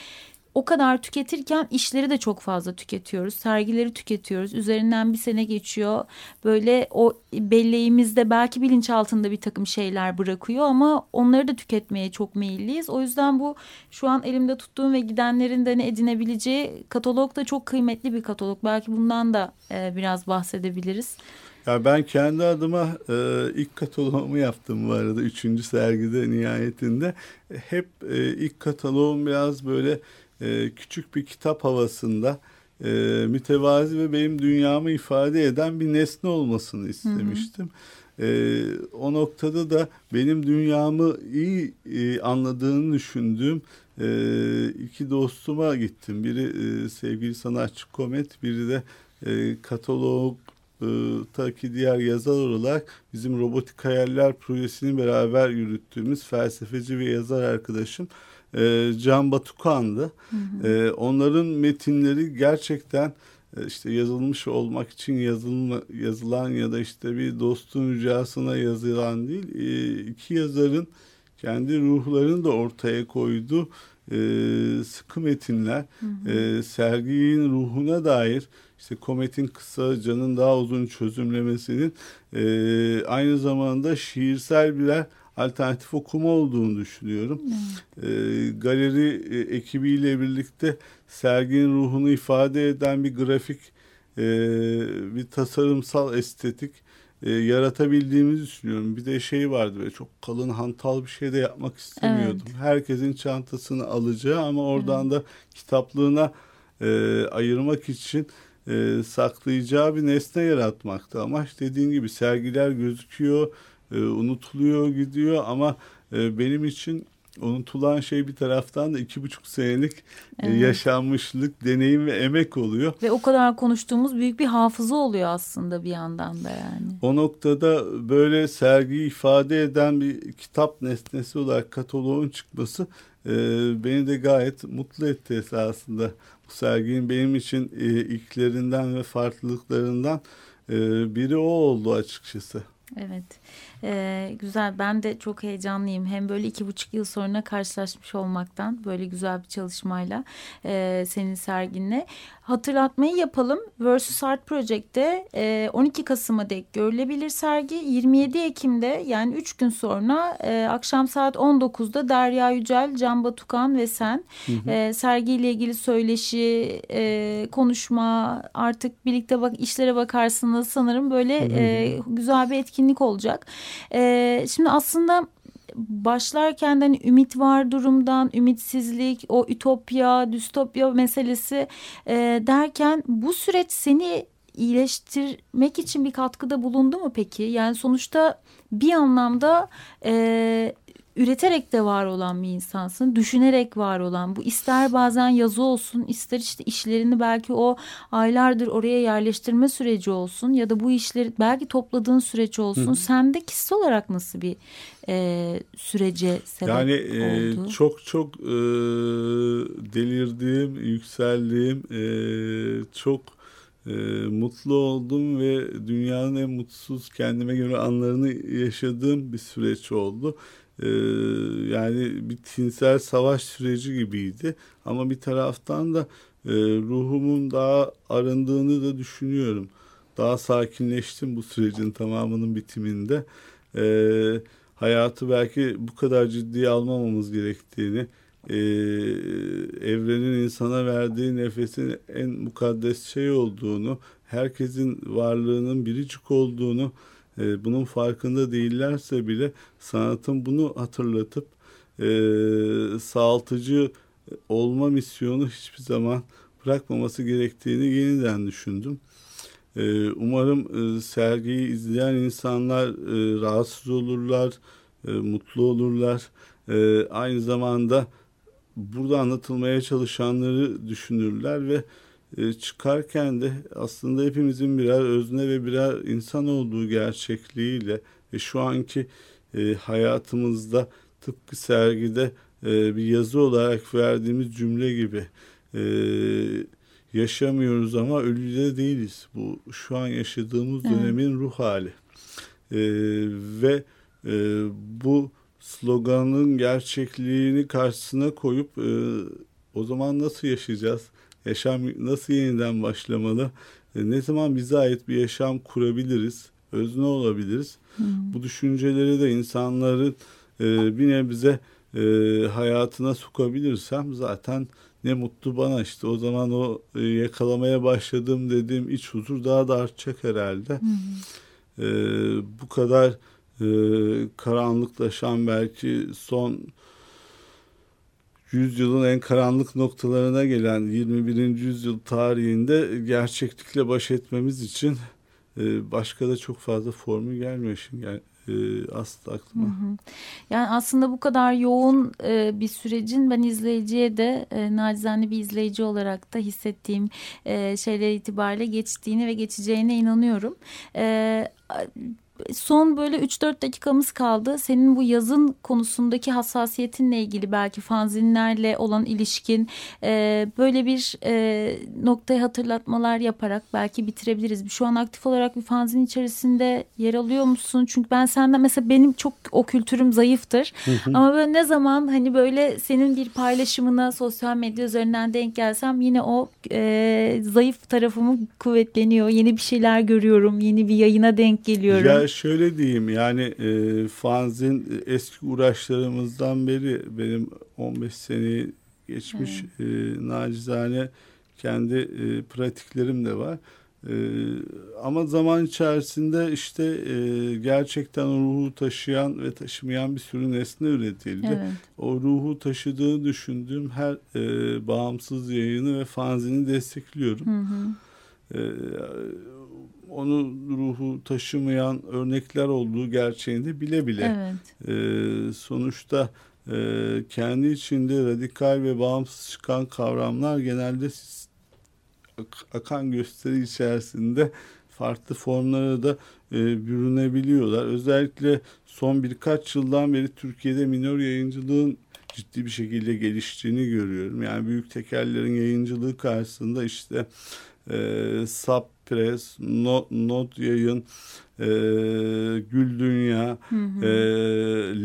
o kadar tüketirken işleri de çok fazla tüketiyoruz. Sergileri tüketiyoruz. Üzerinden bir sene geçiyor. Böyle o belleğimizde belki bilinç altında bir takım şeyler bırakıyor ama onları da tüketmeye çok meyilliyiz. O yüzden bu şu an elimde tuttuğum ve gidenlerin de ne edinebileceği katalog da çok kıymetli bir katalog. Belki bundan da e, biraz bahsedebiliriz. Ya ben kendi adıma e, ilk kataloğumu yaptım bu arada. Üçüncü sergide nihayetinde. Hep e, ilk kataloğum biraz böyle e, küçük bir kitap havasında e, mütevazi ve benim dünyamı ifade eden bir nesne olmasını istemiştim. Hı hı. E, o noktada da benim dünyamı iyi e, anladığını düşündüğüm e, iki dostuma gittim. Biri e, sevgili sanatçı Komet, biri de e, katalog taki diğer yazar olarak bizim Robotik Hayaller projesini beraber yürüttüğümüz felsefeci ve yazar arkadaşım e, Can Batukan'dı. Hı hı. E, onların metinleri gerçekten e, işte yazılmış olmak için yazılma, yazılan ya da işte bir dostun ricasına yazılan değil. E, iki yazarın kendi ruhlarını da ortaya koydu. E, sıkı metinler hı hı. Serginin ruhuna dair işte Komet'in kısa canın daha uzun çözümlemesinin aynı zamanda şiirsel birer alternatif okuma olduğunu düşünüyorum. Hmm. E, galeri e, ekibiyle birlikte serginin ruhunu ifade eden bir grafik, e, bir tasarımsal estetik e, yaratabildiğimizi düşünüyorum. Bir de şey vardı böyle çok kalın hantal bir şey de yapmak istemiyordum. Evet. Herkesin çantasını alacağı ama oradan evet. da kitaplığına e, ayırmak için e, saklayacağı bir nesne yaratmakta. Amaç dediğin gibi sergiler gözüküyor e, unutuluyor gidiyor ama e, benim için unutulan şey bir taraftan da iki buçuk senelik e, evet. yaşanmışlık, deneyim ve emek oluyor. Ve o kadar konuştuğumuz büyük bir hafıza oluyor aslında bir yandan da yani. O noktada böyle sergiyi ifade eden bir kitap nesnesi olarak kataloğun çıkması e, beni de gayet mutlu etti esasında. Bu serginin benim için e, ilklerinden ve farklılıklarından e, biri o oldu açıkçası. Evet. Ee, güzel. Ben de çok heyecanlıyım. Hem böyle iki buçuk yıl sonra karşılaşmış olmaktan böyle güzel bir çalışmayla e, senin serginle. Hatırlatmayı yapalım. Versus Art Project'te e, 12 Kasım'a dek görülebilir sergi. 27 Ekim'de yani üç gün sonra e, akşam saat 19'da Derya Yücel, Can Batukan ve sen hı hı. E, sergiyle ilgili söyleşi, e, konuşma artık birlikte bak işlere bakarsınız sanırım böyle hı hı. E, güzel bir etkinlik olacak. E, şimdi aslında başlarken hani ümit var durumdan, ümitsizlik, o ütopya, düstopya meselesi e, derken bu süreç seni iyileştirmek için bir katkıda bulundu mu peki? Yani sonuçta bir anlamda e, üreterek de var olan bir insansın. Düşünerek var olan. Bu ister bazen yazı olsun, ister işte işlerini belki o aylardır oraya yerleştirme süreci olsun ya da bu işleri belki topladığın süreç olsun. Hı. Sende kişisel olarak nasıl bir e, sürece sebep yani, oldu? Yani e, çok çok e, delirdiğim, yükseldiğim, e, çok e, mutlu oldum ve dünyanın en mutsuz kendime göre anlarını yaşadığım bir süreç oldu. Ee, yani bir tinsel savaş süreci gibiydi. Ama bir taraftan da e, ruhumun daha arındığını da düşünüyorum. Daha sakinleştim bu sürecin tamamının bitiminde. Ee, hayatı belki bu kadar ciddiye almamamız gerektiğini, e, evrenin insana verdiği nefesin en mukaddes şey olduğunu, herkesin varlığının biricik olduğunu, e, bunun farkında değillerse bile sanatın bunu hatırlatıp e, sağaltıcı olma misyonu hiçbir zaman bırakmaması gerektiğini yeniden düşündüm. E, umarım e, sergiyi izleyen insanlar e, rahatsız olurlar, e, mutlu olurlar. E, aynı zamanda burada anlatılmaya çalışanları düşünürler ve e, çıkarken de aslında hepimizin birer özne ve birer insan olduğu gerçekliğiyle ve şu anki e, hayatımızda tıpkı sergide e, bir yazı olarak verdiğimiz cümle gibi e, yaşamıyoruz ama ölü de değiliz. Bu şu an yaşadığımız evet. dönemin ruh hali. E, ve e, bu sloganın gerçekliğini karşısına koyup e, o zaman nasıl yaşayacağız? Yaşam nasıl yeniden başlamalı? E, ne zaman bize ait bir yaşam kurabiliriz? Özne olabiliriz? Hmm. Bu düşünceleri de insanların e, bir nebze e, hayatına sokabilirsem zaten ne mutlu bana işte o zaman o e, yakalamaya başladım dediğim iç huzur daha da artacak herhalde. E, bu kadar e, karanlıklaşan belki son yüzyılın en karanlık noktalarına gelen 21. yüzyıl tarihinde gerçeklikle baş etmemiz için e, başka da çok fazla formül gelmiyor şimdi yani e, aslında aklıma. Hı hı. Yani aslında bu kadar yoğun e, bir sürecin ben izleyiciye de e, nacizane bir izleyici olarak da hissettiğim e, şeyler itibariyle geçtiğini ve geçeceğine inanıyorum. E, son böyle 3-4 dakikamız kaldı. Senin bu yazın konusundaki hassasiyetinle ilgili belki fanzinlerle olan ilişkin e, böyle bir e, noktayı hatırlatmalar yaparak belki bitirebiliriz. Şu an aktif olarak bir fanzin içerisinde yer alıyor musun? Çünkü ben senden mesela benim çok o kültürüm zayıftır. Ama böyle ne zaman hani böyle senin bir paylaşımına sosyal medya üzerinden denk gelsem yine o e, zayıf tarafımı kuvvetleniyor. Yeni bir şeyler görüyorum. Yeni bir yayına denk geliyorum. Ya şöyle diyeyim yani e, fanzin eski uğraşlarımızdan beri benim 15 seneyi geçmiş e, nacizane kendi e, pratiklerim de var. E, ama zaman içerisinde işte e, gerçekten o ruhu taşıyan ve taşımayan bir sürü nesne üretildi. Evet. O ruhu taşıdığını düşündüğüm her e, bağımsız yayını ve fanzini destekliyorum. Hı hı. E, onu ruhu taşımayan örnekler olduğu gerçeğini bile bile evet. e, sonuçta e, kendi içinde radikal ve bağımsız çıkan kavramlar genelde akan gösteri içerisinde farklı formlara da e, bürünebiliyorlar. Özellikle son birkaç yıldan beri Türkiye'de minor yayıncılığın ciddi bir şekilde geliştiğini görüyorum. Yani büyük tekerlerin yayıncılığı karşısında işte e, SAP Press, Not, Not Yayın, e, Gül Dünya, hı hı. E,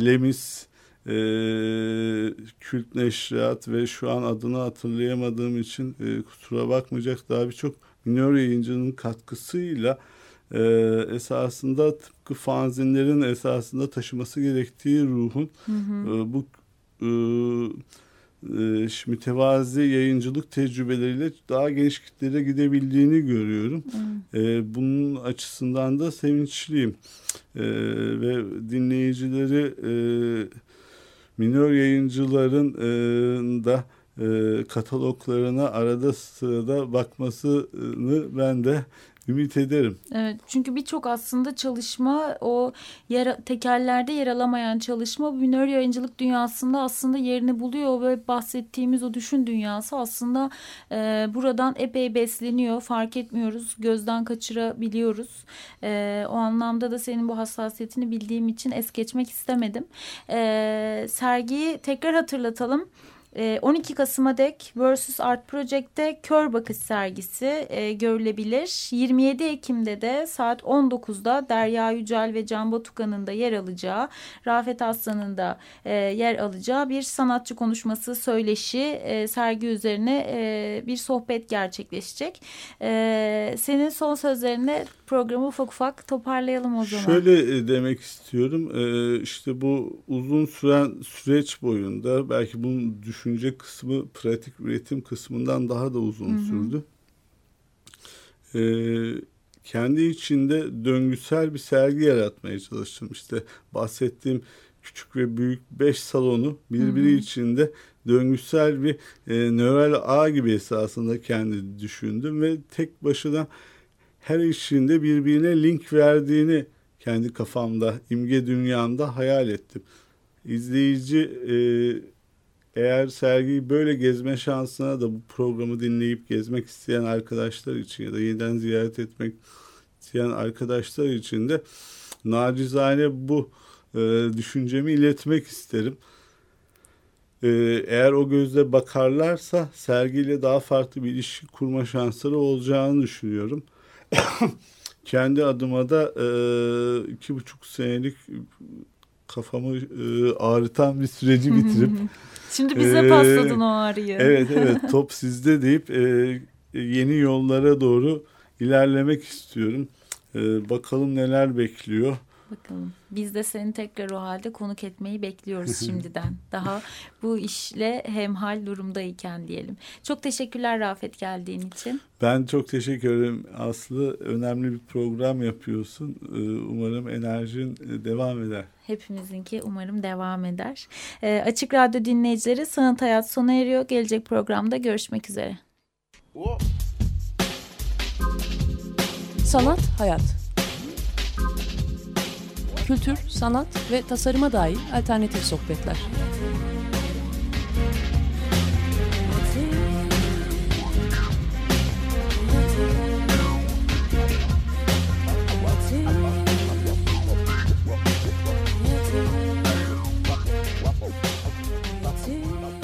Lemis, e, Kült Neşriyat ve şu an adını hatırlayamadığım için e, kusura bakmayacak daha birçok minor yayıncının katkısıyla e, esasında tıpkı fanzinlerin esasında taşıması gerektiği ruhun hı hı. E, bu e, mütevazi yayıncılık tecrübeleriyle daha geniş kitlere gidebildiğini görüyorum. Hmm. E, bunun açısından da sevinçliyim. E, ve dinleyicileri e, minör yayıncıların e, da e, kataloglarına arada sırada bakmasını ben de ümit ederim. Evet çünkü birçok aslında çalışma o yer, tekerlerde yer alamayan çalışma minör yayıncılık dünyasında aslında yerini buluyor ve bahsettiğimiz o düşün dünyası aslında e, buradan epey besleniyor fark etmiyoruz gözden kaçırabiliyoruz. E, o anlamda da senin bu hassasiyetini bildiğim için es geçmek istemedim. E, sergiyi tekrar hatırlatalım. 12 ee, Kasım'a dek Versus Art Project'te kör bakış sergisi e, görülebilir. 27 Ekim'de de saat 19'da Derya Yücel ve Can Batukan'ın da yer alacağı, Rafet Aslan'ın da e, yer alacağı bir sanatçı konuşması, söyleşi, e, sergi üzerine bir sohbet gerçekleşecek. Senin son sözlerine programı ufak ufak toparlayalım o zaman. Şöyle demek istiyorum. E, işte bu uzun süren süreç boyunda belki bunun düşünce kısmı pratik üretim kısmından daha da uzun Hı-hı. sürdü. E, kendi içinde döngüsel bir sergi yaratmaya çalıştım. İşte bahsettiğim küçük ve büyük beş salonu birbiri Hı-hı. içinde döngüsel bir e, nöral ağ gibi esasında kendi düşündüm ve tek başına her işinde birbirine link verdiğini kendi kafamda, imge dünyamda hayal ettim. İzleyici e, eğer sergiyi böyle gezme şansına da bu programı dinleyip gezmek isteyen arkadaşlar için ya da yeniden ziyaret etmek isteyen arkadaşlar için de nacizane bu e, düşüncemi iletmek isterim. E, eğer o gözle bakarlarsa sergiyle daha farklı bir ilişki kurma şansları olacağını düşünüyorum. kendi adıma da e, iki buçuk senelik kafamı e, ağrıtan bir süreci bitirip Şimdi bize e, pasladın o ağrıyı. Evet evet top sizde deyip e, yeni yollara doğru ilerlemek istiyorum. E, bakalım neler bekliyor. Bakalım. Biz de seni tekrar o halde konuk etmeyi bekliyoruz şimdiden. Daha bu işle hemhal durumdayken diyelim. Çok teşekkürler Rafet geldiğin için. Ben çok teşekkür ederim Aslı. Önemli bir program yapıyorsun. Ee, umarım enerjin e, devam eder. Hepimizinki umarım devam eder. E, Açık Radyo dinleyicileri Sanat Hayat sona eriyor. Gelecek programda görüşmek üzere. Sanat Hayat kültür, sanat ve tasarıma dair alternatif sohbetler.